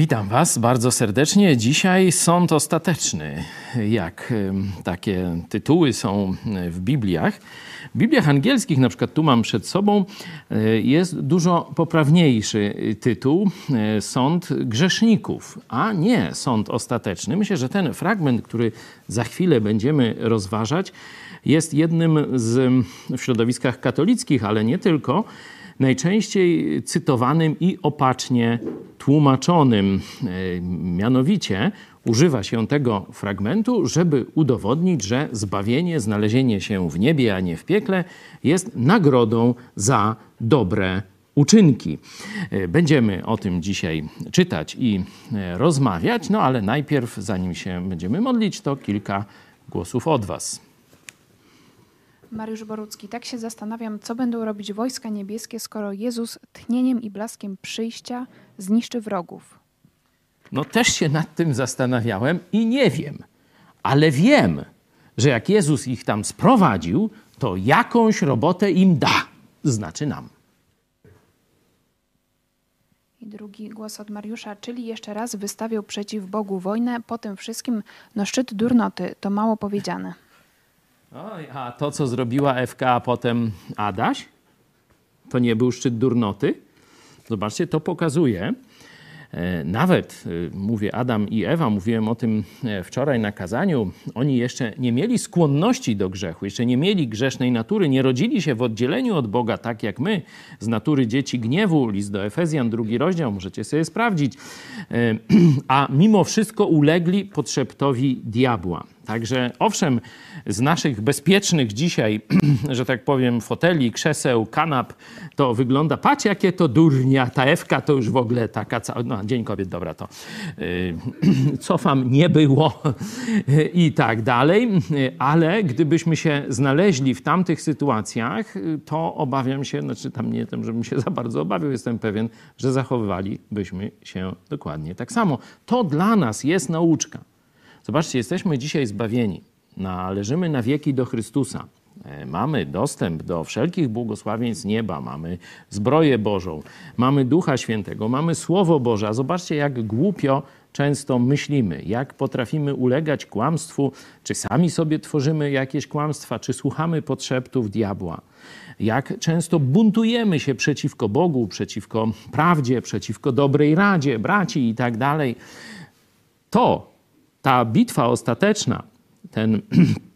Witam Was bardzo serdecznie. Dzisiaj sąd ostateczny. Jak takie tytuły są w Bibliach. W Bibliach angielskich, na przykład tu mam przed sobą, e, jest dużo poprawniejszy tytuł e, Sąd grzeszników, a nie sąd ostateczny. Myślę, że ten fragment, który za chwilę będziemy rozważać, jest jednym z w środowiskach katolickich, ale nie tylko najczęściej cytowanym i opacznie tłumaczonym. E, mianowicie używa się tego fragmentu, żeby udowodnić, że zbawienie, znalezienie się w niebie, a nie w piekle jest nagrodą za dobre uczynki. E, będziemy o tym dzisiaj czytać i e, rozmawiać, no ale najpierw, zanim się będziemy modlić, to kilka głosów od Was. Mariusz Borucki, tak się zastanawiam, co będą robić wojska niebieskie, skoro Jezus tchnieniem i blaskiem przyjścia zniszczy wrogów. No też się nad tym zastanawiałem i nie wiem, ale wiem, że jak Jezus ich tam sprowadził, to jakąś robotę im da, znaczy nam. I drugi głos od Mariusza, czyli jeszcze raz wystawiał przeciw Bogu wojnę, po tym wszystkim, no szczyt durnoty, to mało powiedziane. Oj, a to, co zrobiła FK, a potem Adaś, to nie był szczyt durnoty? Zobaczcie, to pokazuje, e, nawet, e, mówię Adam i Ewa, mówiłem o tym e, wczoraj na kazaniu, oni jeszcze nie mieli skłonności do grzechu, jeszcze nie mieli grzesznej natury, nie rodzili się w oddzieleniu od Boga, tak jak my, z natury dzieci gniewu, list do Efezjan, drugi rozdział, możecie sobie sprawdzić, a mimo wszystko ulegli podszeptowi diabła. Także owszem, z naszych bezpiecznych dzisiaj, że tak powiem, foteli, krzeseł, kanap, to wygląda, patrz jakie to durnia, ta Ewka to już w ogóle taka cała, no Dzień Kobiet, dobra to yy, cofam, nie było i tak dalej, ale gdybyśmy się znaleźli w tamtych sytuacjach, to obawiam się, znaczy tam nie tym, żebym się za bardzo obawiał, jestem pewien, że zachowywalibyśmy się dokładnie tak samo. To dla nas jest nauczka. Zobaczcie, jesteśmy dzisiaj zbawieni. Należymy na wieki do Chrystusa. E, mamy dostęp do wszelkich błogosławieństw nieba, mamy zbroję Bożą, mamy Ducha Świętego, mamy Słowo Boże. A zobaczcie, jak głupio często myślimy, jak potrafimy ulegać kłamstwu, czy sami sobie tworzymy jakieś kłamstwa, czy słuchamy podszeptów diabła. Jak często buntujemy się przeciwko Bogu, przeciwko prawdzie, przeciwko dobrej radzie, braci i tak dalej. To ta bitwa ostateczna, ten,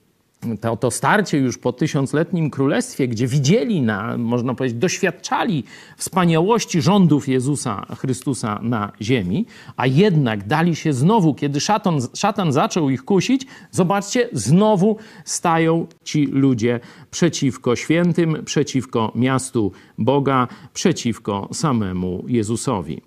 to, to starcie już po tysiącletnim królestwie, gdzie widzieli, na, można powiedzieć, doświadczali wspaniałości rządów Jezusa Chrystusa na ziemi, a jednak dali się znowu, kiedy szatan, szatan zaczął ich kusić, zobaczcie, znowu stają ci ludzie przeciwko świętym, przeciwko miastu Boga, przeciwko samemu Jezusowi.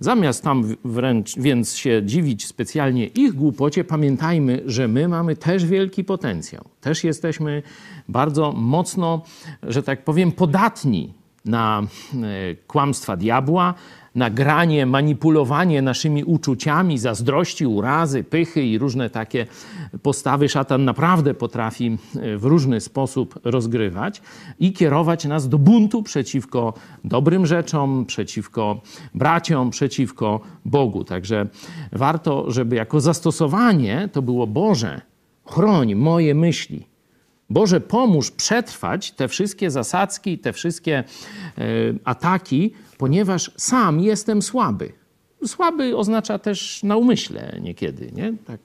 Zamiast tam wręcz więc się dziwić specjalnie ich głupocie, pamiętajmy, że my mamy też wielki potencjał. Też jesteśmy bardzo mocno, że tak powiem, podatni na e, kłamstwa diabła, nagranie, manipulowanie naszymi uczuciami, zazdrości, urazy, pychy i różne takie postawy szatan naprawdę potrafi e, w różny sposób rozgrywać i kierować nas do buntu przeciwko dobrym rzeczom, przeciwko braciom, przeciwko Bogu. Także warto, żeby jako zastosowanie to było Boże, chroń moje myśli. Boże, pomóż przetrwać te wszystkie zasadzki, te wszystkie e, ataki, ponieważ sam jestem słaby. Słaby oznacza też na umyśle niekiedy, nie? Tak,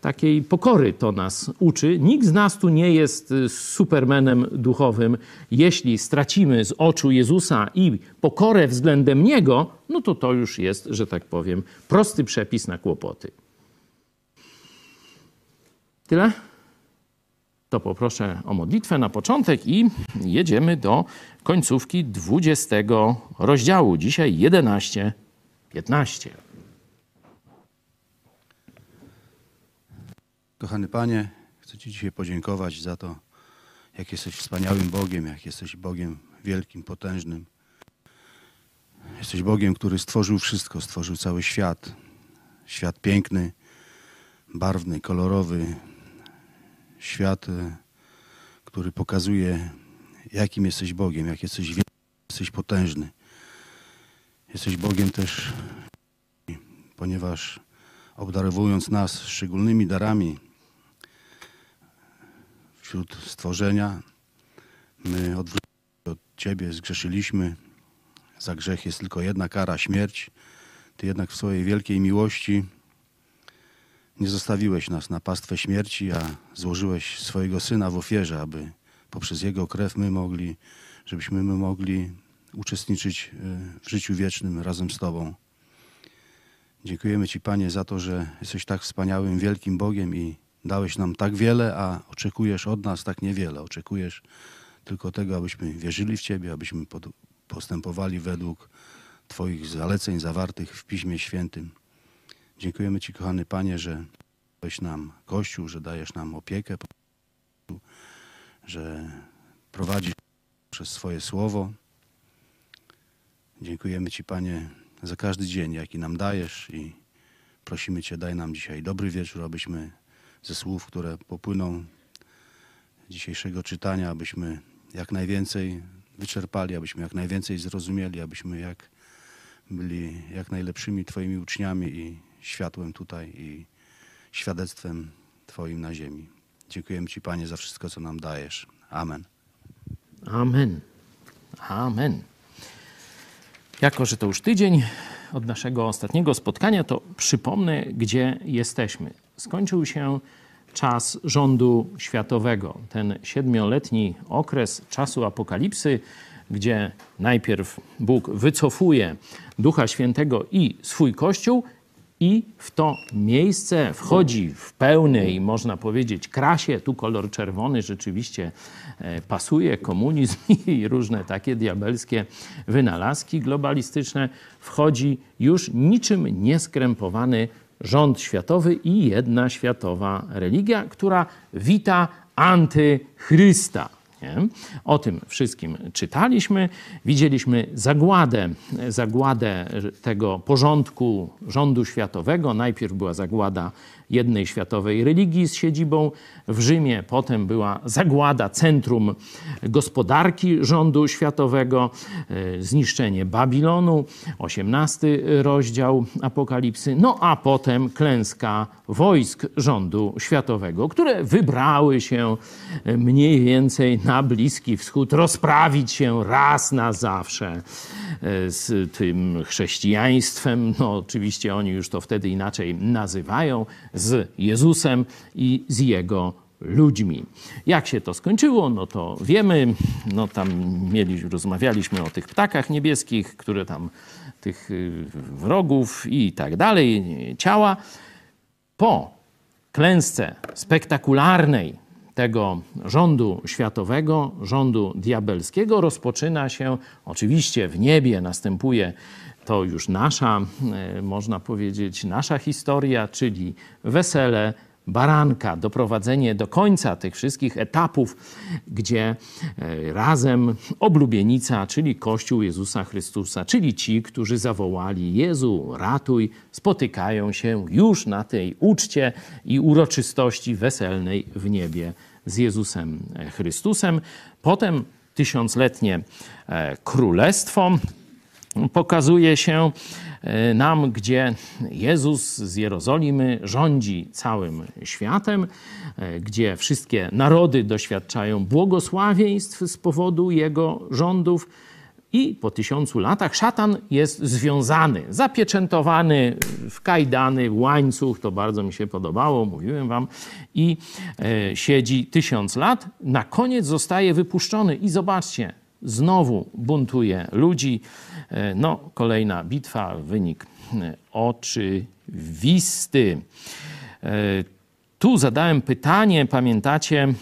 takiej pokory to nas uczy. Nikt z nas tu nie jest supermenem duchowym. Jeśli stracimy z oczu Jezusa i pokorę względem Niego, no to to już jest, że tak powiem, prosty przepis na kłopoty. Tyle? To poproszę o modlitwę na początek i jedziemy do końcówki 20 rozdziału. Dzisiaj 11, 15. Kochany Panie, chcę Ci dzisiaj podziękować za to, jak jesteś wspaniałym Bogiem, jak jesteś Bogiem wielkim, potężnym. Jesteś Bogiem, który stworzył wszystko, stworzył cały świat. Świat piękny, barwny, kolorowy. Świat, który pokazuje jakim jesteś Bogiem, jak jesteś wielki, jesteś potężny. Jesteś Bogiem też, ponieważ obdarowując nas szczególnymi darami wśród stworzenia, my odwróciliśmy od Ciebie, zgrzeszyliśmy. Za grzech jest tylko jedna kara, śmierć. Ty jednak w swojej wielkiej miłości nie zostawiłeś nas na pastwę śmierci, a złożyłeś swojego Syna w ofierze, aby poprzez Jego krew my mogli, żebyśmy my mogli uczestniczyć y, w życiu wiecznym razem z Tobą. Dziękujemy Ci, Panie, za to, że jesteś tak wspaniałym, wielkim Bogiem i dałeś nam tak wiele, a oczekujesz od nas tak niewiele. Oczekujesz tylko tego, abyśmy wierzyli w Ciebie, abyśmy postępowali według Twoich zaleceń zawartych w Piśmie Świętym. Dziękujemy Ci, kochany Panie, że dałeś nam Kościół, że dajesz nam opiekę, że prowadzisz przez swoje słowo. Dziękujemy Ci, Panie, za każdy dzień, jaki nam dajesz i prosimy Cię, daj nam dzisiaj dobry wieczór, abyśmy ze słów, które popłyną dzisiejszego czytania, abyśmy jak najwięcej wyczerpali, abyśmy jak najwięcej zrozumieli, abyśmy jak byli jak najlepszymi Twoimi uczniami i światłem tutaj i świadectwem Twoim na ziemi. Dziękujemy Ci, Panie, za wszystko, co nam dajesz. Amen. Amen. Amen. Jako, że to już tydzień od naszego ostatniego spotkania, to przypomnę, gdzie jesteśmy. Skończył się czas rządu światowego, ten siedmioletni okres czasu apokalipsy, gdzie najpierw Bóg wycofuje Ducha Świętego i swój Kościół, i w to miejsce wchodzi w pełnej, można powiedzieć, krasie. Tu kolor czerwony rzeczywiście e, pasuje, komunizm i różne takie diabelskie wynalazki globalistyczne. Wchodzi już niczym nieskrępowany rząd światowy i jedna światowa religia, która wita antychrysta. Nie? O tym wszystkim czytaliśmy. Widzieliśmy zagładę, zagładę tego porządku rządu światowego. Najpierw była zagłada jednej światowej religii z siedzibą w Rzymie, potem była zagłada centrum gospodarki rządu światowego, e, zniszczenie Babilonu, 18 rozdział Apokalipsy, no a potem klęska wojsk rządu światowego, które wybrały się mniej więcej na Bliski Wschód, rozprawić się raz na zawsze e, z tym chrześcijaństwem. No oczywiście oni już to wtedy inaczej nazywają, z Jezusem i z Jego ludźmi. Jak się to skończyło, no to wiemy. No tam mieli, rozmawialiśmy o tych ptakach niebieskich, które tam tych y, wrogów i tak dalej, ciała. Po klęsce spektakularnej tego rządu światowego, rządu diabelskiego rozpoczyna się oczywiście w niebie, następuje to już nasza, e, można powiedzieć, nasza historia, czyli wesele baranka, doprowadzenie do końca tych wszystkich etapów, gdzie e, razem oblubienica, czyli Kościół Jezusa Chrystusa, czyli ci, którzy zawołali Jezu, ratuj, spotykają się już na tej uczcie i uroczystości weselnej w niebie z Jezusem Chrystusem. Potem tysiącletnie e, królestwo, pokazuje się e, nam, gdzie Jezus z Jerozolimy rządzi całym światem, e, gdzie wszystkie narody doświadczają błogosławieństw z powodu Jego rządów. I po tysiącu latach szatan jest związany, zapieczętowany w kajdany, w łańcuch, to bardzo mi się podobało, mówiłem wam, i e, siedzi tysiąc lat. Na koniec zostaje wypuszczony i zobaczcie, znowu buntuje ludzi. E, no, kolejna bitwa, wynik e, oczywisty. E, tu zadałem pytanie, pamiętacie,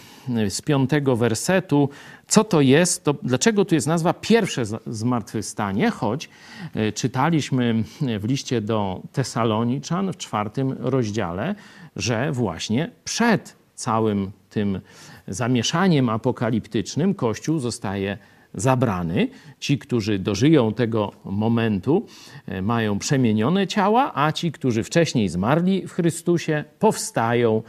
z piątego wersetu, co to jest, to dlaczego tu jest nazwa pierwsze zmartwychwstanie, choć czytaliśmy w liście do Tesaloniczan w czwartym rozdziale, że właśnie przed całym tym zamieszaniem apokaliptycznym Kościół zostaje zabrany. Ci, którzy dożyją tego momentu, e, mają przemienione ciała, a ci, którzy wcześniej zmarli w Chrystusie, powstają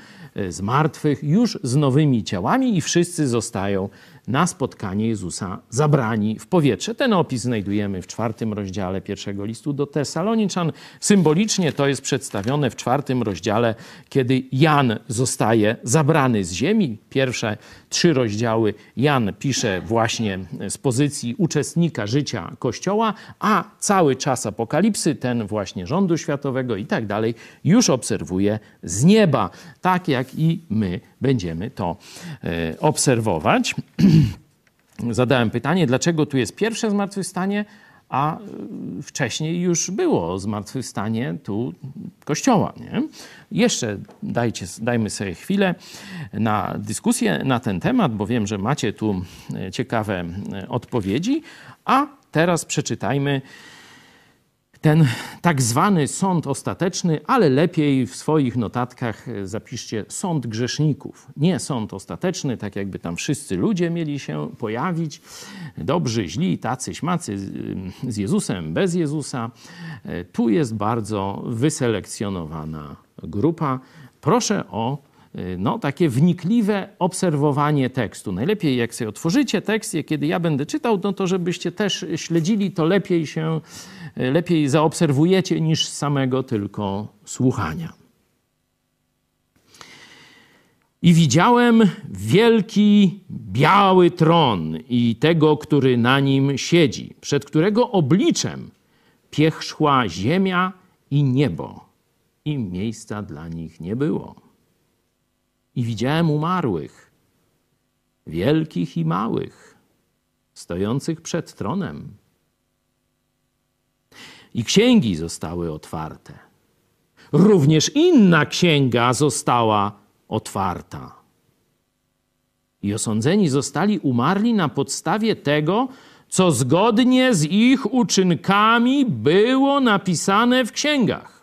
z martwych, już z nowymi ciałami i wszyscy zostają na spotkanie Jezusa zabrani w powietrze. Ten opis znajdujemy w czwartym rozdziale pierwszego listu do Tesaloniczan. Symbolicznie to jest przedstawione w czwartym rozdziale, kiedy Jan zostaje zabrany z ziemi. Pierwsze trzy rozdziały. Jan pisze właśnie z pozycji uczestnika życia Kościoła, a cały czas apokalipsy, ten właśnie rządu światowego i tak dalej, już obserwuje z nieba, tak jak i my będziemy to e, obserwować. Zadałem pytanie, dlaczego tu jest pierwsze zmartwychwstanie, a e, wcześniej już było zmartwychwstanie tu Kościoła. Nie? Jeszcze dajcie, dajmy sobie chwilę na dyskusję na ten temat, bo wiem, że macie tu e, ciekawe odpowiedzi, a teraz przeczytajmy ten tak zwany sąd ostateczny, ale lepiej w swoich notatkach zapiszcie sąd grzeszników. Nie sąd ostateczny, tak jakby tam wszyscy ludzie mieli się pojawić, dobrzy, źli, tacy, śmacy, z Jezusem, bez Jezusa. Tu jest bardzo wyselekcjonowana grupa. Proszę o no, takie wnikliwe obserwowanie tekstu. Najlepiej jak sobie otworzycie tekst, kiedy ja będę czytał, no to żebyście też śledzili, to lepiej się lepiej zaobserwujecie niż samego tylko słuchania. I widziałem wielki biały tron i tego, który na nim siedzi, przed którego obliczem piech szła ziemia i niebo, i miejsca dla nich nie było. I widziałem umarłych, wielkich i małych, stojących przed tronem i księgi zostały otwarte. Również inna księga została otwarta. I osądzeni zostali umarli na podstawie tego, co zgodnie z ich uczynkami było napisane w księgach.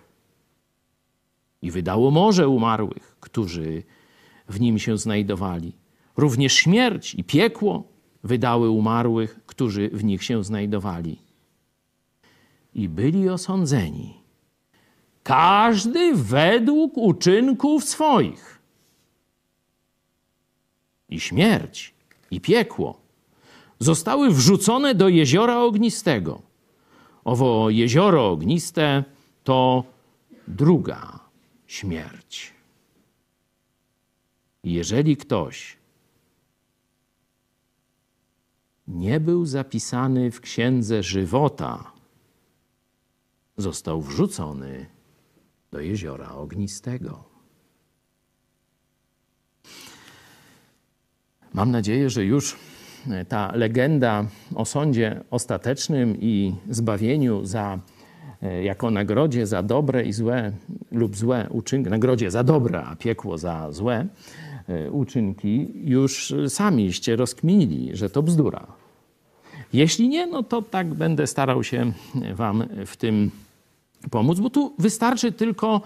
I wydało morze umarłych, którzy w nim się znajdowali. Również śmierć i piekło wydały umarłych, którzy w nich się znajdowali i byli osądzeni. Każdy według uczynków swoich. I śmierć, i piekło zostały wrzucone do jeziora ognistego. Owo jezioro ogniste to druga śmierć. Jeżeli ktoś nie był zapisany w księdze żywota, został wrzucony do jeziora ognistego. Mam nadzieję, że już ta legenda o sądzie ostatecznym i zbawieniu za, e, jako nagrodzie za dobre i złe lub złe uczynki, nagrodzie za dobre, a piekło za złe e, uczynki, już samiście rozkminili, że to bzdura. Jeśli nie, no to tak będę starał się Wam w tym pomóc, bo tu wystarczy tylko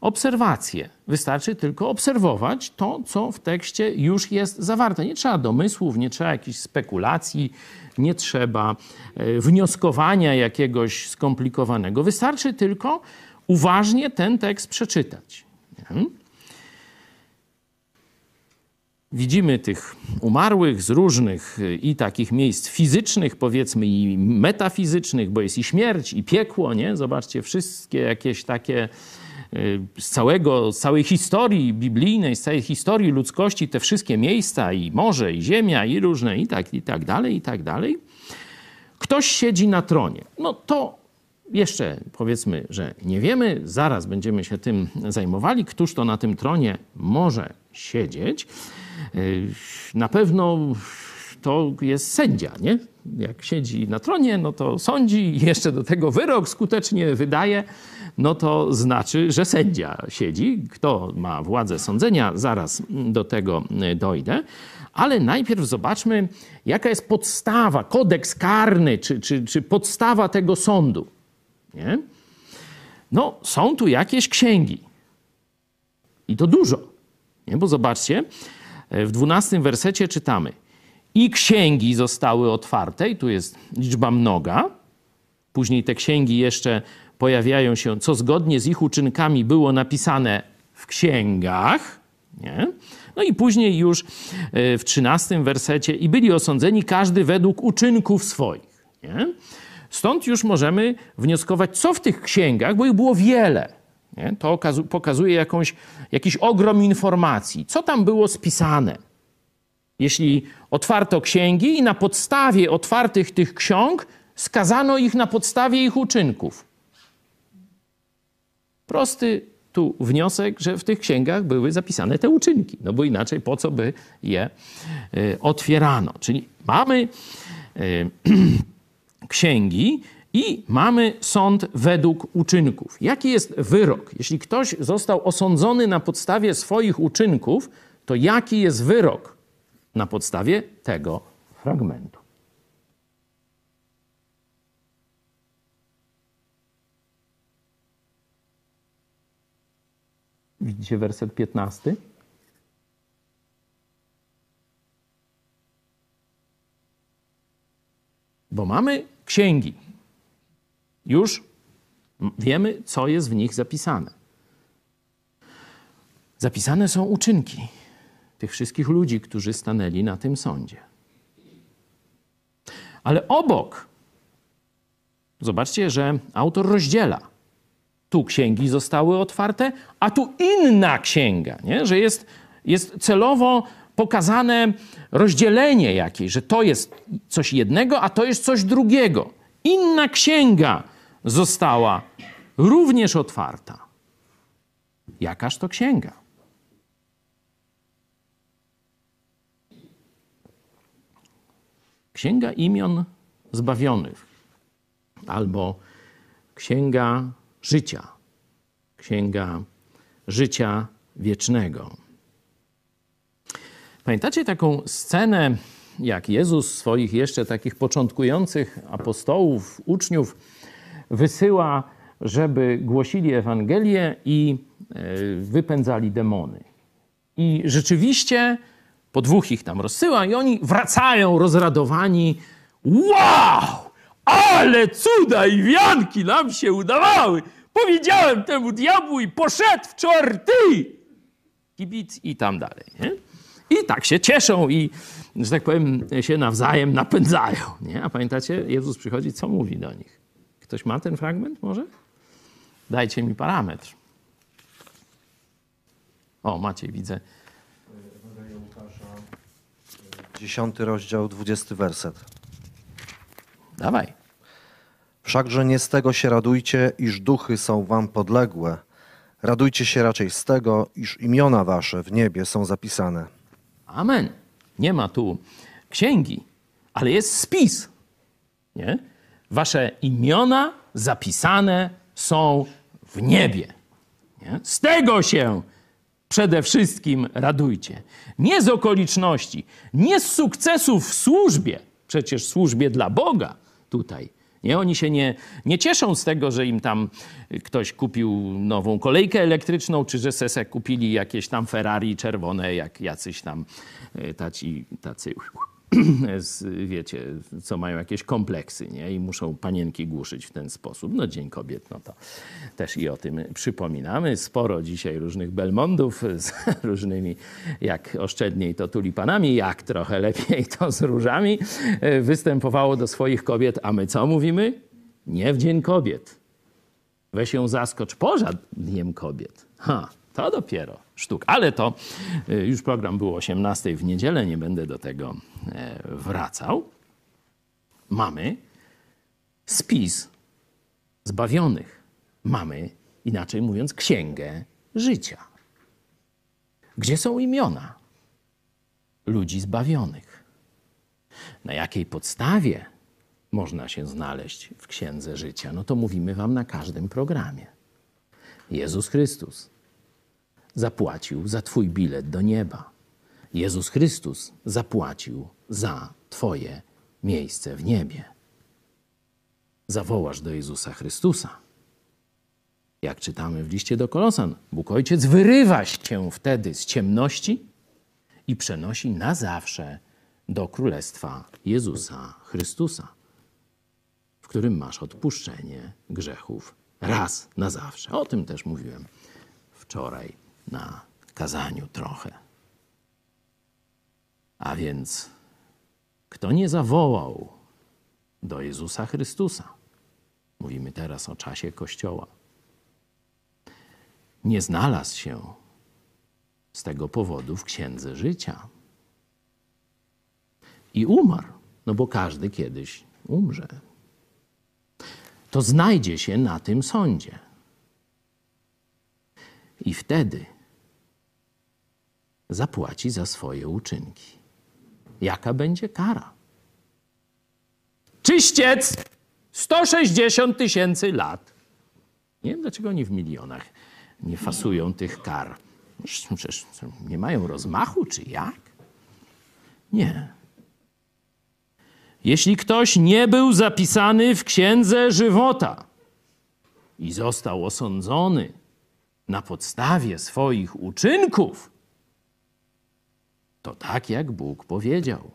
obserwacje. Wystarczy tylko obserwować to, co w tekście już jest zawarte. Nie trzeba domysłów, nie trzeba jakichś spekulacji, nie trzeba e, wnioskowania jakiegoś skomplikowanego. Wystarczy tylko uważnie ten tekst przeczytać. Nie? Widzimy tych umarłych z różnych y, i takich miejsc fizycznych, powiedzmy, i metafizycznych, bo jest i śmierć, i piekło, nie? Zobaczcie, wszystkie jakieś takie y, z, całego, z całej historii biblijnej, z całej historii ludzkości, te wszystkie miejsca, i morze, i ziemia, i różne, i tak, i tak dalej, i tak dalej. Ktoś siedzi na tronie. No to jeszcze powiedzmy, że nie wiemy, zaraz będziemy się tym zajmowali, któż to na tym tronie może siedzieć. Na pewno to jest sędzia, nie? Jak siedzi na tronie, no to sądzi i jeszcze do tego wyrok skutecznie wydaje, no to znaczy, że sędzia siedzi. Kto ma władzę sądzenia, zaraz do tego dojdę. Ale najpierw zobaczmy, jaka jest podstawa, kodeks karny, czy, czy, czy podstawa tego sądu. Nie? No, są tu jakieś księgi. I to dużo. Nie? Bo zobaczcie, w dwunastym wersecie czytamy: I księgi zostały otwarte, i tu jest liczba mnoga. Później te księgi jeszcze pojawiają się, co zgodnie z ich uczynkami było napisane w księgach. Nie? No i później już e, w trzynastym wersecie i byli osądzeni każdy według uczynków swoich. Nie? Stąd już możemy wnioskować, co w tych księgach, bo ich było wiele. Nie? To pokazuje jakąś, jakiś ogrom informacji. Co tam było spisane? Jeśli otwarto księgi i na podstawie otwartych tych ksiąg skazano ich na podstawie ich uczynków. Prosty tu wniosek, że w tych księgach były zapisane te uczynki, no bo inaczej po co by je y, otwierano. Czyli mamy y, księgi i mamy sąd według uczynków. Jaki jest wyrok? Jeśli ktoś został osądzony na podstawie swoich uczynków, to jaki jest wyrok na podstawie tego fragmentu? Widzicie werset 15? Bo mamy księgi. Już wiemy, co jest w nich zapisane. Zapisane są uczynki tych wszystkich ludzi, którzy stanęli na tym sądzie. Ale obok, zobaczcie, że autor rozdziela tu księgi zostały otwarte, a tu inna księga, nie? że jest, jest celowo pokazane rozdzielenie jakieś, że to jest coś jednego, a to jest coś drugiego. Inna księga została również otwarta. Jakaż to księga? Księga imion zbawionych albo księga życia. Księga życia wiecznego. Pamiętacie taką scenę, jak Jezus swoich jeszcze takich początkujących apostołów, uczniów wysyła, żeby głosili Ewangelię i e, wypędzali demony. I rzeczywiście po dwóch ich tam rozsyła i oni wracają rozradowani. Wow! Ale cuda i wianki nam się udawały! Powiedziałem temu diabłu i poszedł w czwarty! Kibic i tam dalej. Nie? I tak się cieszą i, że tak powiem, się nawzajem napędzają. Nie? A pamiętacie, Jezus przychodzi, co mówi do nich? Ktoś ma ten fragment może? Dajcie mi parametr. O, macie, widzę. Dziesiąty rozdział, dwudziesty werset. Dawaj. Wszakże nie z tego się radujcie, iż duchy są wam podległe. Radujcie się raczej z tego, iż imiona wasze w niebie są zapisane. Amen. Nie ma tu księgi, ale jest spis. Nie? Wasze imiona zapisane są w niebie. Nie? Z tego się przede wszystkim radujcie. Nie z okoliczności, nie z sukcesów w służbie, przecież służbie dla Boga tutaj. Nie? Oni się nie, nie cieszą z tego, że im tam ktoś kupił nową kolejkę elektryczną, czy że sesek kupili jakieś tam Ferrari czerwone, jak jacyś tam e, taci, tacy wiecie, co mają jakieś kompleksy nie? i muszą panienki głuszyć w ten sposób. No Dzień Kobiet, no to też i o tym przypominamy. Sporo dzisiaj różnych belmondów z różnymi, jak oszczędniej to tulipanami, jak trochę lepiej to z różami, e, występowało do swoich kobiet, a my co mówimy? Nie w Dzień Kobiet. Weź ją zaskocz poza Dniem Kobiet. Ha, to dopiero sztuk. Ale to y, już program był o 18 w niedzielę, nie będę do tego e, wracał. Mamy spis zbawionych. Mamy, inaczej mówiąc, księgę życia. Gdzie są imiona ludzi zbawionych? Na jakiej podstawie można się znaleźć w księdze życia? No to mówimy Wam na każdym programie. Jezus Chrystus zapłacił za Twój bilet do nieba. Jezus Chrystus zapłacił za Twoje miejsce w niebie. Zawołasz do Jezusa Chrystusa. Jak czytamy w liście do Kolosan, Bóg Ojciec wyrywa się wtedy z ciemności i przenosi na zawsze do Królestwa Jezusa Chrystusa, w którym masz odpuszczenie grzechów raz na zawsze. O tym też mówiłem wczoraj na kazaniu trochę. A więc, kto nie zawołał do Jezusa Chrystusa, mówimy teraz o czasie Kościoła, nie znalazł się z tego powodu w księdze życia. I umarł, no bo każdy kiedyś umrze. To znajdzie się na tym sądzie. I wtedy zapłaci za swoje uczynki. Jaka będzie kara? Czyściec! 160 tysięcy lat. Nie wiem, dlaczego oni w milionach nie fasują tych kar. Przecież nie mają rozmachu, czy jak? Nie. Jeśli ktoś nie był zapisany w księdze żywota i został osądzony na podstawie swoich uczynków, to tak jak Bóg powiedział,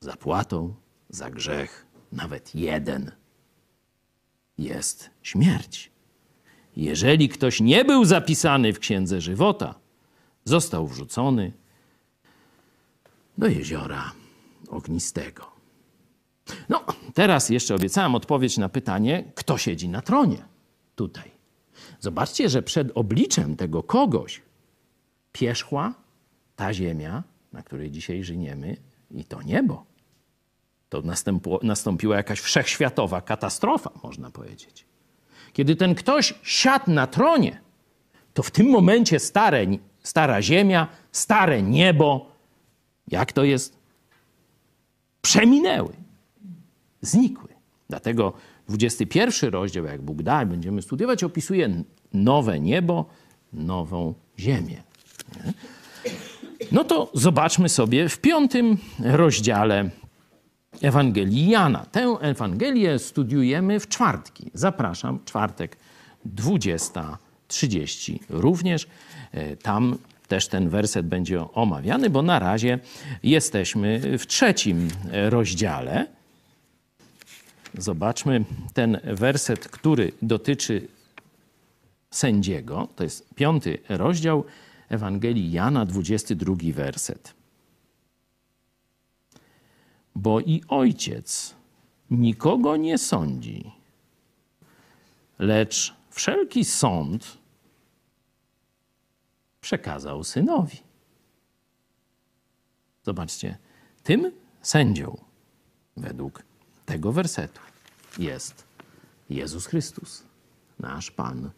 zapłatą za grzech, nawet jeden, jest śmierć. Jeżeli ktoś nie był zapisany w księdze żywota, został wrzucony do jeziora ognistego. No, teraz jeszcze obiecałem odpowiedź na pytanie, kto siedzi na tronie tutaj. Zobaczcie, że przed obliczem tego kogoś pierzchła ta ziemia, na której dzisiaj żyjemy, i to niebo. To nastąpiła jakaś wszechświatowa katastrofa, można powiedzieć. Kiedy ten ktoś siadł na tronie, to w tym momencie stare, stara ziemia, stare niebo, jak to jest? Przeminęły, znikły. Dlatego 21 rozdział, jak Bóg da, będziemy studiować, opisuje nowe niebo, nową ziemię. No to zobaczmy sobie w piątym rozdziale Ewangelii Jana. Tę Ewangelię studiujemy w czwartki. Zapraszam, czwartek 20.30 również. E, tam też ten werset będzie omawiany, bo na razie jesteśmy w trzecim rozdziale. Zobaczmy ten werset, który dotyczy sędziego. To jest piąty rozdział Ewangelii Jana, 22 werset. Bo i ojciec nikogo nie sądzi, lecz wszelki sąd przekazał synowi. Zobaczcie, tym sędzią według tego wersetu jest Jezus Chrystus, nasz Pan,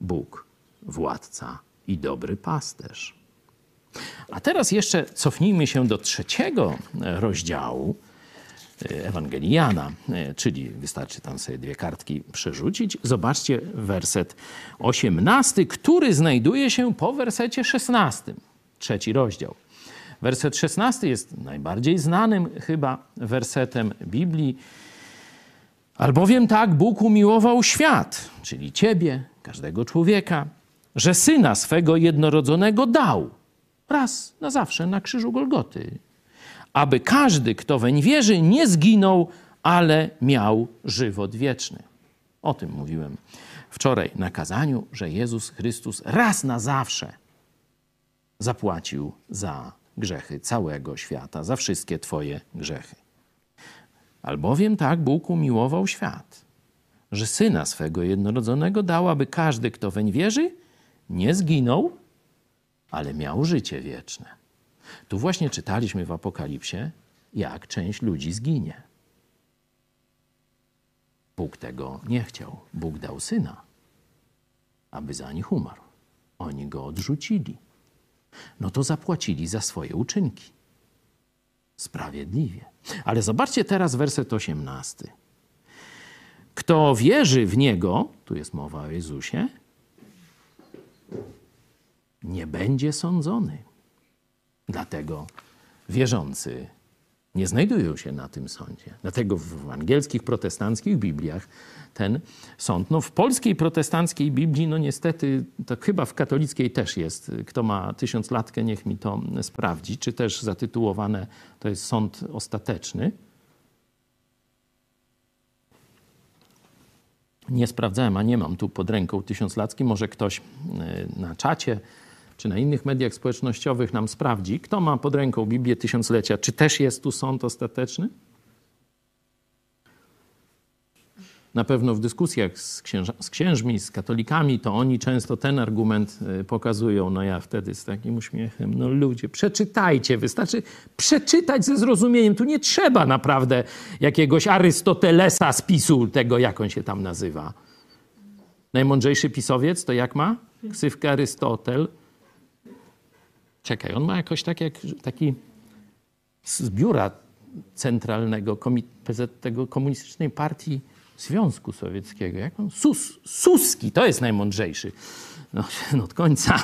Bóg, władca i dobry pasterz. A teraz jeszcze cofnijmy się do trzeciego rozdziału e, Ewangelii Jana, e, czyli wystarczy tam sobie dwie kartki przerzucić. Zobaczcie werset 18, który znajduje się po wersecie 16. Trzeci rozdział. Werset 16 jest najbardziej znanym chyba wersetem Biblii. Albowiem tak Bóg umiłował świat, czyli ciebie, każdego człowieka, że syna swego jednorodzonego dał raz na zawsze na krzyżu Golgoty, aby każdy, kto weń wierzy, nie zginął, ale miał żywot wieczny. O tym mówiłem wczoraj na kazaniu, że Jezus Chrystus raz na zawsze zapłacił za grzechy całego świata, za wszystkie Twoje grzechy. Albowiem tak Bóg umiłował świat, że syna swego jednorodzonego dał, aby każdy, kto weń wierzy, nie zginął, ale miał życie wieczne. Tu właśnie czytaliśmy w Apokalipsie, jak część ludzi zginie. Bóg tego nie chciał. Bóg dał syna, aby za nich umarł. Oni go odrzucili. No to zapłacili za swoje uczynki. Sprawiedliwie. Ale zobaczcie teraz werset 18. Kto wierzy w Niego, tu jest mowa o Jezusie, nie będzie sądzony. Dlatego wierzący nie znajdują się na tym sądzie. Dlatego w angielskich protestanckich Bibliach ten sąd, no w polskiej protestanckiej Biblii, no niestety, to chyba w katolickiej też jest. Kto ma tysiąclatkę, niech mi to sprawdzi, czy też zatytułowane to jest sąd ostateczny. Nie sprawdzałem, a nie mam tu pod ręką tysiąclacki. Może ktoś e, na czacie czy na innych mediach społecznościowych nam sprawdzi, kto ma pod ręką Biblię Tysiąclecia, czy też jest tu sąd ostateczny? na pewno w dyskusjach z, księża, z, księżmi, z katolikami, to oni często ten argument y, pokazują. No ja wtedy z takim uśmiechem, no ludzie, przeczytajcie, wystarczy przeczytać ze zrozumieniem. Tu nie trzeba naprawdę jakiegoś Arystotelesa z pisu, tego jak on się tam nazywa. Najmądrzejszy pisowiec to jak ma? Ksywka Arystotel. Czekaj, on ma jakoś tak jak taki z biura centralnego PZ tego komunistycznej partii Związku Sowieckiego. Jak on? Sus, Suski, to jest najmądrzejszy. No, no od końca.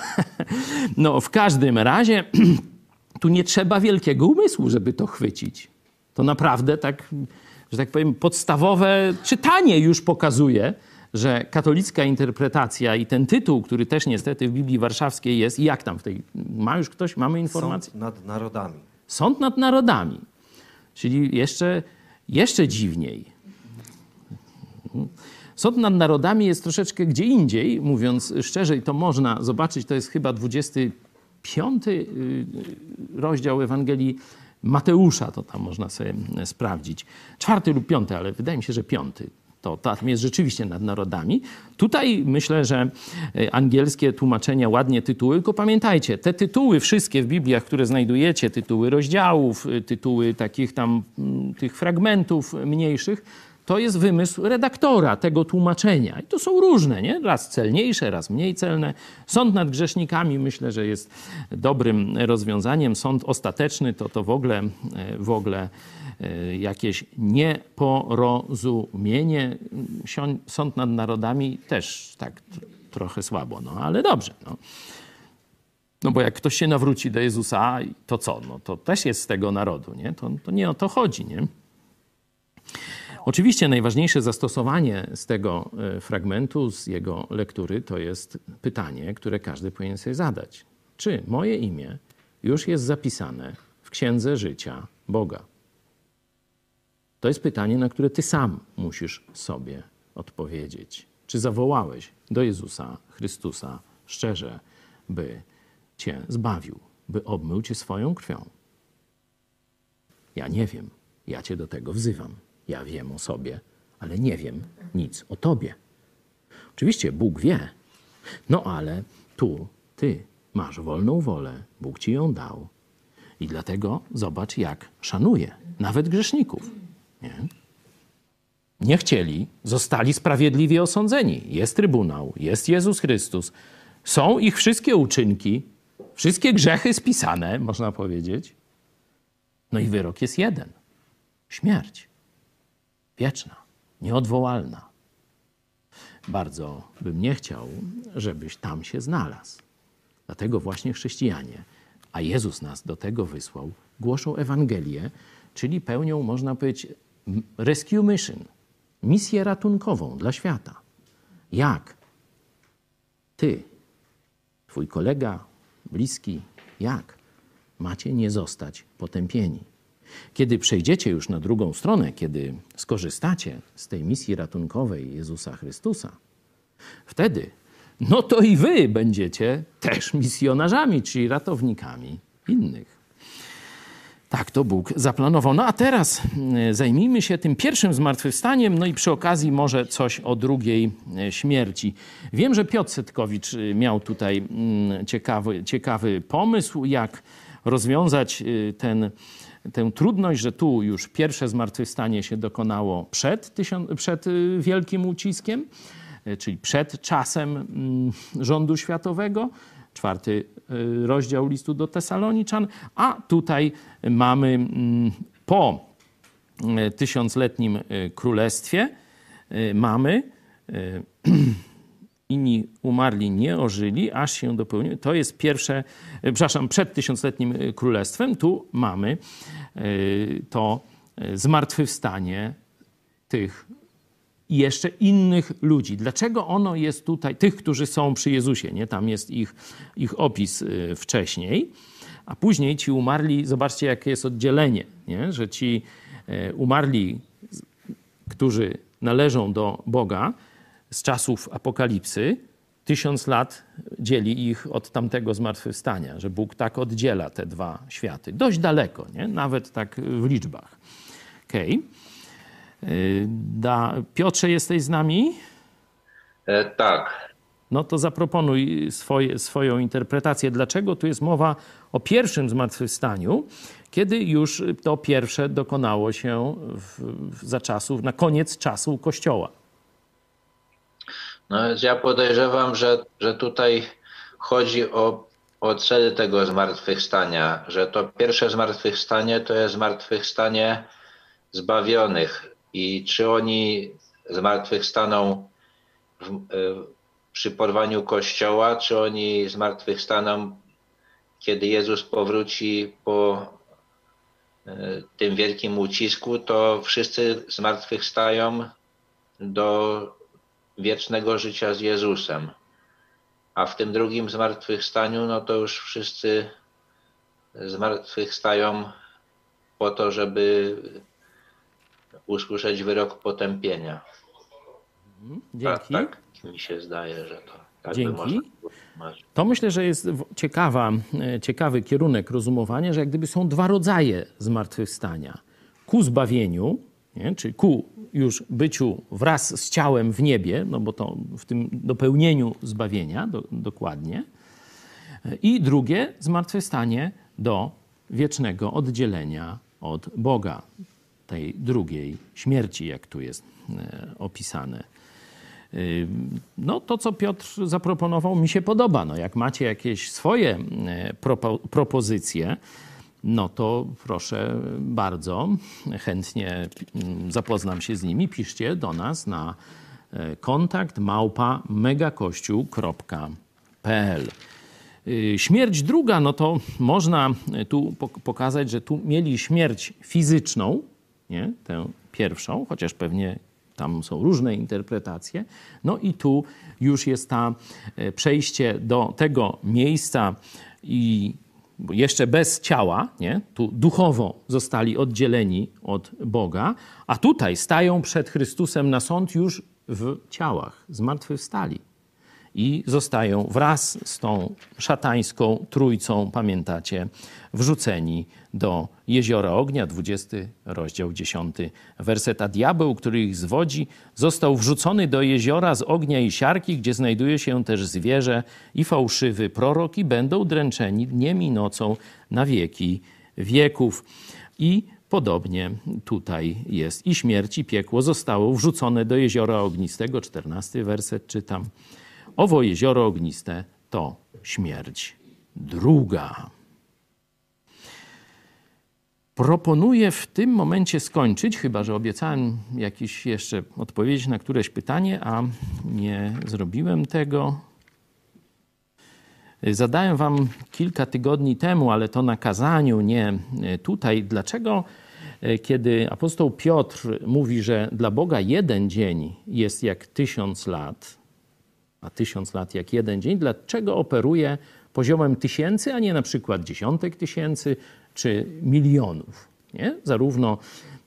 No w każdym razie tu nie trzeba wielkiego umysłu, żeby to chwycić. To naprawdę tak, że tak powiem, podstawowe czytanie już pokazuje, że katolicka interpretacja i ten tytuł, który też niestety w Biblii Warszawskiej jest, i jak tam w tej. Ma już ktoś, mamy informację? Sąd nad narodami. Sąd nad narodami. Czyli jeszcze, jeszcze dziwniej. Sąd nad narodami jest troszeczkę gdzie indziej, mówiąc szczerze, i to można zobaczyć, to jest chyba 25 y, rozdział Ewangelii Mateusza, to tam można sobie sprawdzić. Czwarty lub piąty, ale wydaje mi się, że piąty. To tam jest rzeczywiście nad narodami. Tutaj myślę, że y, angielskie tłumaczenia ładnie tytuły, tylko pamiętajcie, te tytuły wszystkie w Bibliach, które znajdujecie, tytuły rozdziałów, y, tytuły takich tam mm, tych fragmentów mniejszych, to jest wymysł redaktora tego tłumaczenia. I to są różne, nie? Raz celniejsze, raz mniej celne. Sąd nad grzesznikami myślę, że jest dobrym rozwiązaniem. Sąd ostateczny to to w ogóle, w ogóle e, jakieś nieporozumienie. Sąd nad narodami też tak trochę słabo, no ale dobrze. No. No bo jak ktoś się nawróci do Jezusa, to co? No to też jest z tego narodu, nie? To, to nie o to chodzi, nie? Oczywiście najważniejsze zastosowanie z tego e, fragmentu, z jego lektury, to jest pytanie, które każdy powinien sobie zadać. Czy moje imię już jest zapisane w księdze życia Boga? To jest pytanie, na które ty sam musisz sobie odpowiedzieć. Czy zawołałeś do Jezusa Chrystusa szczerze, by cię zbawił, by obmył cię swoją krwią? Ja nie wiem. Ja cię do tego wzywam. Ja wiem o sobie, ale nie wiem nic o tobie. Oczywiście Bóg wie, no ale tu ty masz wolną wolę, Bóg ci ją dał. I dlatego zobacz, jak szanuje nawet grzeszników. Nie? nie chcieli, zostali sprawiedliwie osądzeni. Jest Trybunał, jest Jezus Chrystus, są ich wszystkie uczynki, wszystkie grzechy spisane, można powiedzieć. No i wyrok jest jeden: śmierć wieczna, nieodwołalna. Bardzo bym nie chciał, żebyś tam się znalazł. Dlatego właśnie chrześcijanie, a Jezus nas do tego wysłał, głoszą Ewangelię, czyli pełnią, można powiedzieć, rescue mission, misję ratunkową dla świata. Jak ty, twój kolega, bliski, jak macie nie zostać potępieni? Kiedy przejdziecie już na drugą stronę, kiedy skorzystacie z tej misji ratunkowej Jezusa Chrystusa, wtedy, no to i wy będziecie też misjonarzami, czyli ratownikami innych. Tak to Bóg zaplanował. No a teraz e, zajmijmy się tym pierwszym zmartwychwstaniem, no i przy okazji może coś o drugiej e, śmierci. Wiem, że Piotr Setkowicz e, miał tutaj mm, ciekawy, ciekawy pomysł, jak rozwiązać ten tę trudność, że tu już pierwsze zmartwychwstanie się dokonało przed, przed y, wielkim uciskiem, y, czyli przed czasem mm, rządu światowego, czwarty y, rozdział listu do Tesaloniczan, a tutaj mamy mm, po tysiącletnim królestwie, mamy inni umarli nie ożyli, aż się dopełniło. To jest pierwsze, przepraszam, przed tysiącletnim królestwem. Tu mamy to zmartwychwstanie tych i jeszcze innych ludzi. Dlaczego ono jest tutaj, tych, którzy są przy Jezusie, nie? Tam jest ich, ich opis wcześniej, a później ci umarli, zobaczcie, jakie jest oddzielenie, nie? że ci umarli, którzy należą do Boga, z czasów apokalipsy, tysiąc lat dzieli ich od tamtego zmartwychwstania, że Bóg tak oddziela te dwa światy. Dość daleko, nie? nawet tak w liczbach. Okej. Okay. Piotrze, jesteś z nami? E, tak. No to zaproponuj swoje, swoją interpretację. Dlaczego tu jest mowa o pierwszym zmartwychwstaniu, kiedy już to pierwsze dokonało się w, w, za czasów, na koniec czasu Kościoła? No więc ja podejrzewam, że, że tutaj chodzi o, o cel tego zmartwychwstania, że to pierwsze zmartwychwstanie to jest zmartwychwstanie zbawionych i czy oni zmartwychwstaną w, e, przy porwaniu kościoła, czy oni zmartwychwstaną, kiedy Jezus powróci po e, tym wielkim ucisku, to wszyscy zmartwychwstają do wiecznego życia z Jezusem. A w tym drugim zmartwychwstaniu, no to już wszyscy zmartwychwstają po to, żeby usłyszeć wyrok potępienia. Mhm, dzięki. Tak, tak mi się zdaje, że to tak Dzięki. To myślę, że jest ciekawa, e, ciekawy kierunek rozumowania, że jak gdyby są dwa rodzaje zmartwychwstania. Ku zbawieniu, nie? czy ku już byciu wraz z ciałem w niebie, no bo to w tym dopełnieniu zbawienia do, dokładnie. I drugie, zmartwychwstanie do wiecznego oddzielenia od Boga, tej drugiej śmierci, jak tu jest e, opisane. E, no to, co Piotr zaproponował, mi się podoba. No, jak macie jakieś swoje e, propo, propozycje, no to proszę bardzo, chętnie mm, zapoznam się z nimi. Piszcie do nas na kontakt małpa megakościół.pl. Y, śmierć druga, no to można tu pokazać, że tu mieli śmierć fizyczną, nie? tę pierwszą, chociaż pewnie tam są różne interpretacje. No i tu już jest ta e, przejście do tego miejsca i jeszcze bez ciała, nie? tu duchowo zostali oddzieleni od Boga, a tutaj stają przed Chrystusem na sąd już w ciałach, zmartwychwstali. I zostają wraz z tą szatańską trójcą, pamiętacie, wrzuceni do jeziora ognia, 20 rozdział 10 werset. A diabeł, który ich zwodzi, został wrzucony do jeziora z ognia i siarki, gdzie znajduje się też zwierzę i fałszywy prorok i będą dręczeni dniem i nocą na wieki wieków. I podobnie tutaj jest. I śmierć i piekło zostało wrzucone do jeziora ognistego, 14 werset czytam. Owo jezioro ogniste to śmierć druga. Proponuję w tym momencie skończyć, chyba że obiecałem jakieś jeszcze odpowiedzi na któreś pytanie, a nie zrobiłem tego. Zadałem Wam kilka tygodni temu, ale to na kazaniu, nie tutaj. Dlaczego, kiedy apostoł Piotr mówi, że dla Boga jeden dzień jest jak tysiąc lat, a tysiąc lat jak jeden dzień, dlaczego operuje poziomem tysięcy, a nie na przykład dziesiątek tysięcy czy milionów. Nie? Zarówno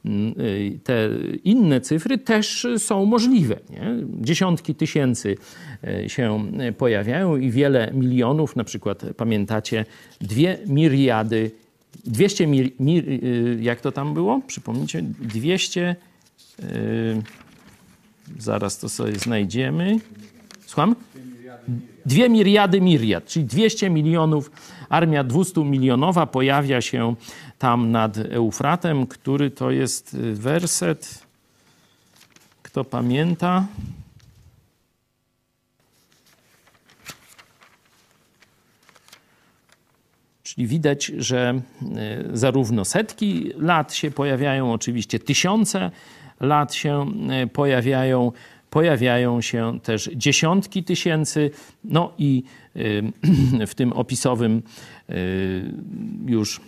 mm, y, te inne cyfry też są możliwe. Nie? Dziesiątki tysięcy y, się pojawiają i wiele milionów, na przykład pamiętacie, dwie miriady, 200 mir, mir, y, jak to tam było? Przypomnijcie, 200, yy, zaraz to sobie znajdziemy. Słucham? Dwie miriady miriad, czyli 200 milionów, armia 200 milionowa pojawia się tam nad Eufratem, który to jest y, werset, kto pamięta? Czyli widać, że y, zarówno setki lat się pojawiają, oczywiście tysiące lat się y, pojawiają, pojawiają się też dziesiątki tysięcy, no i w tym opisowym y, już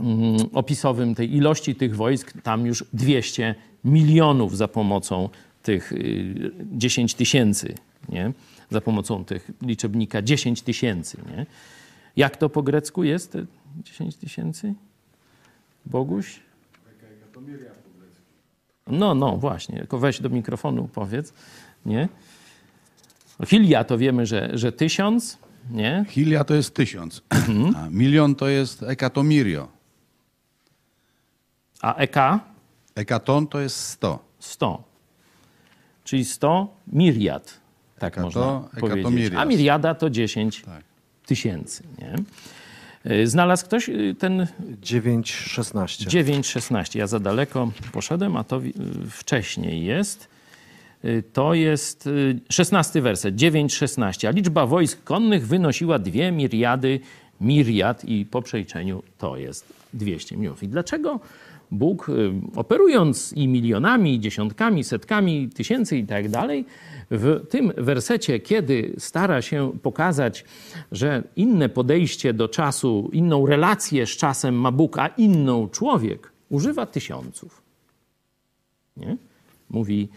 mm, opisowym tej ilości tych wojsk, tam już 200 milionów za pomocą tych 10 y, tysięcy, nie? za pomocą tych liczebnika 10 tysięcy. Nie? Jak to po grecku jest 10 tysięcy? Boguś? No, no, właśnie. Tylko weź do mikrofonu, powiedz. Nie? Hilia to wiemy, że, że tysiąc, nie? Hilia to jest tysiąc, Mhm. a milion to jest ekatomirio. A eka Ekaton to jest sto. 100. Czyli 100 miriad, tak Ekato- można powiedzieć. A miriada to 10 Tak. tysięcy. Nie? Y, Znalazł ktoś y, ten 9,16. 9,16. Ja za daleko poszedłem, a to y, wcześniej jest. To jest y, 16 werset, 9,16. A liczba wojsk konnych wynosiła 2 miriady miriad i po przeliczeniu to jest 200 milionów. I dlaczego Bóg, y, operując i milionami, i dziesiątkami, setkami tysięcy i tak dalej, w tym wersecie, kiedy stara się pokazać, że inne podejście do czasu, inną relację z czasem ma Bóg, a inną człowiek, używa tysiąców. Nie? Mówi,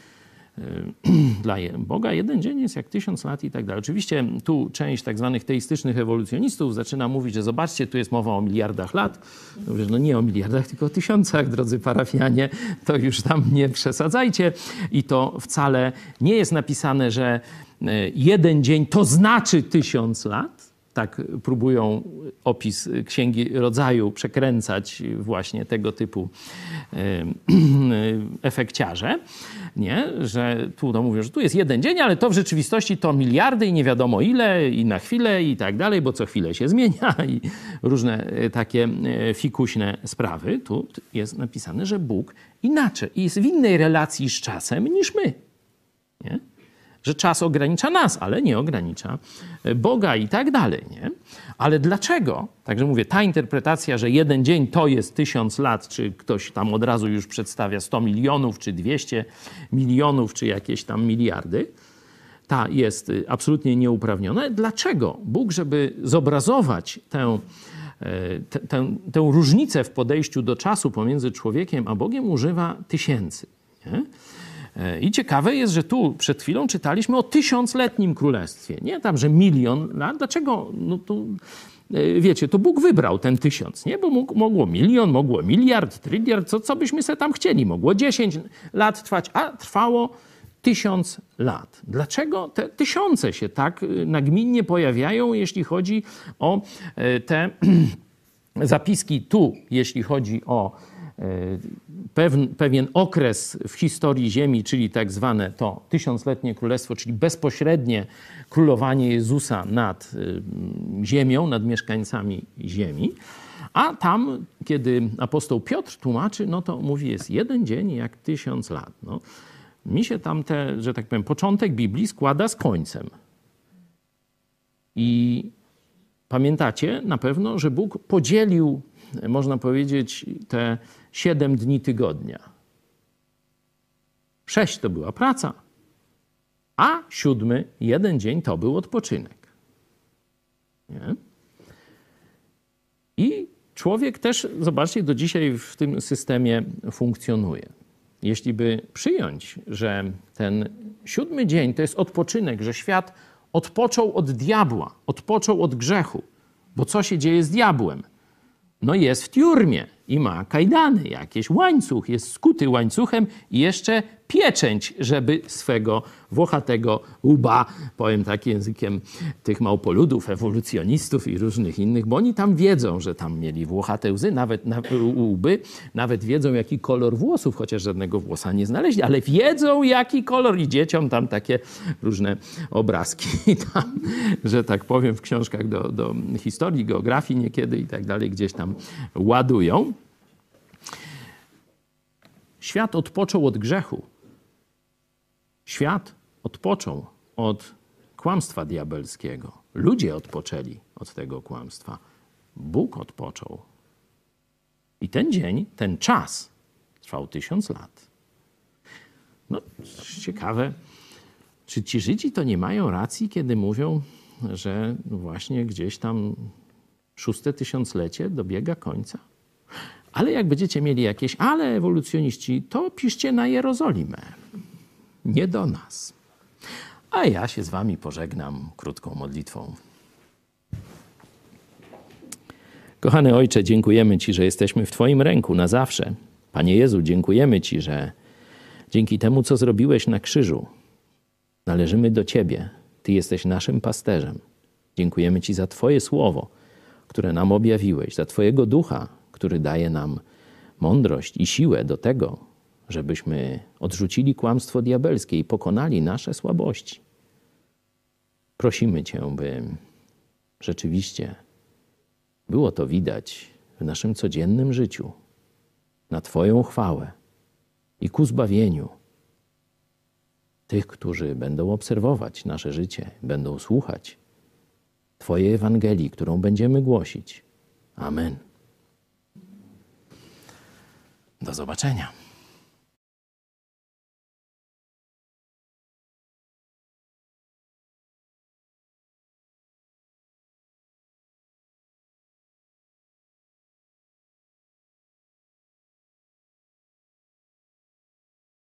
dla Boga jeden dzień jest jak tysiąc lat i tak dalej. Oczywiście tu część tak zwanych teistycznych ewolucjonistów zaczyna mówić, że zobaczcie, tu jest mowa o miliardach lat. No nie o miliardach, tylko o tysiącach, drodzy parafianie, to już tam nie przesadzajcie. I to wcale nie jest napisane, że y, jeden dzień to znaczy tysiąc lat, tak próbują opis Księgi Rodzaju przekręcać właśnie tego typu efekciarze, nie? że tu to mówią, że tu jest jeden dzień, ale to w rzeczywistości to miliardy i nie wiadomo ile i na chwilę i tak dalej, bo co chwilę się zmienia i różne e, takie e, fikuśne sprawy. Tu jest napisane, że Bóg inaczej jest w innej relacji z czasem niż my. Że czas ogranicza nas, ale nie ogranicza e, Boga i tak dalej. Nie? Ale dlaczego? Także mówię, ta interpretacja, że jeden dzień to jest tysiąc lat, czy ktoś tam od razu już przedstawia 100 milionów, czy 200 milionów, czy jakieś tam miliardy, ta jest y, absolutnie nieuprawniona. Dlaczego Bóg, żeby zobrazować tę, e, tę, tę, tę różnicę w podejściu do czasu pomiędzy człowiekiem a Bogiem, używa tysięcy? Nie? E, I ciekawe jest, że tu przed chwilą czytaliśmy o tysiącletnim królestwie. Nie tam, że milion lat. Dlaczego? No to, e, wiecie, to Bóg wybrał ten tysiąc, nie? Bo mógł, mogło milion, mogło miliard, tryliard, co, co byśmy sobie tam chcieli. Mogło 10 lat trwać, a trwało tysiąc lat. Dlaczego te tysiące się tak y, nagminnie pojawiają, jeśli chodzi o e, te zapiski tu, jeśli chodzi o e, pewien, pewien okres w historii Ziemi, czyli tak zwane to tysiącletnie królestwo, czyli bezpośrednie królowanie Jezusa nad y, Ziemią, nad mieszkańcami Ziemi. A tam, kiedy apostoł Piotr tłumaczy, no to mówi, jest jeden dzień jak tysiąc lat. No, mi się tam te, że tak powiem, początek Biblii składa z końcem. I Pamiętacie na pewno, że Bóg podzielił, można powiedzieć, te siedem dni tygodnia. Sześć to była praca, a siódmy, jeden dzień to był odpoczynek. Nie? I człowiek też, zobaczcie, do dzisiaj w tym systemie funkcjonuje. Jeśli by przyjąć, że ten siódmy dzień to jest odpoczynek, że świat odpoczął od diabła, odpoczął od grzechu, bo co się dzieje z diabłem? No jest w tiurmie i ma kajdany, jakieś łańcuch, jest skuty łańcuchem i jeszcze pieczęć, żeby swego włochatego łba, powiem tak językiem tych małpoludów, ewolucjonistów i różnych innych, bo oni tam wiedzą, że tam mieli włochate łzy, nawet na, łby, nawet wiedzą jaki kolor włosów, chociaż żadnego włosa nie znaleźli, ale wiedzą jaki kolor i dzieciom tam takie różne obrazki tam, że tak powiem, w książkach do, do historii, geografii niekiedy i tak dalej gdzieś tam ładują. Świat odpoczął od grzechu. Świat odpoczął od kłamstwa diabelskiego. Ludzie odpoczęli od tego kłamstwa. Bóg odpoczął. I ten dzień, ten czas trwał tysiąc lat. No, ciekawe, czy ci Żydzi to nie mają racji, kiedy mówią, że właśnie gdzieś tam szóste tysiąclecie dobiega końca? Ale jak będziecie mieli jakieś ale ewolucjoniści, to piszcie na Jerozolimę. Nie do nas. A ja się z wami pożegnam krótką modlitwą. Kochany Ojcze, dziękujemy Ci, że jesteśmy w Twoim ręku na zawsze. Panie Jezu, dziękujemy Ci, że dzięki temu, co zrobiłeś na krzyżu, należymy do Ciebie. Ty jesteś naszym pasterzem. Dziękujemy Ci za Twoje słowo, które nam objawiłeś, za Twojego ducha, który daje nam mądrość i siłę do tego, żebyśmy odrzucili kłamstwo diabelskie i pokonali nasze słabości. Prosimy Cię, by rzeczywiście było to widać w naszym codziennym życiu, na Twoją chwałę i ku zbawieniu tych, którzy będą obserwować nasze życie, będą słuchać Twojej Ewangelii, którą będziemy głosić. Amen. Do zobaczenia.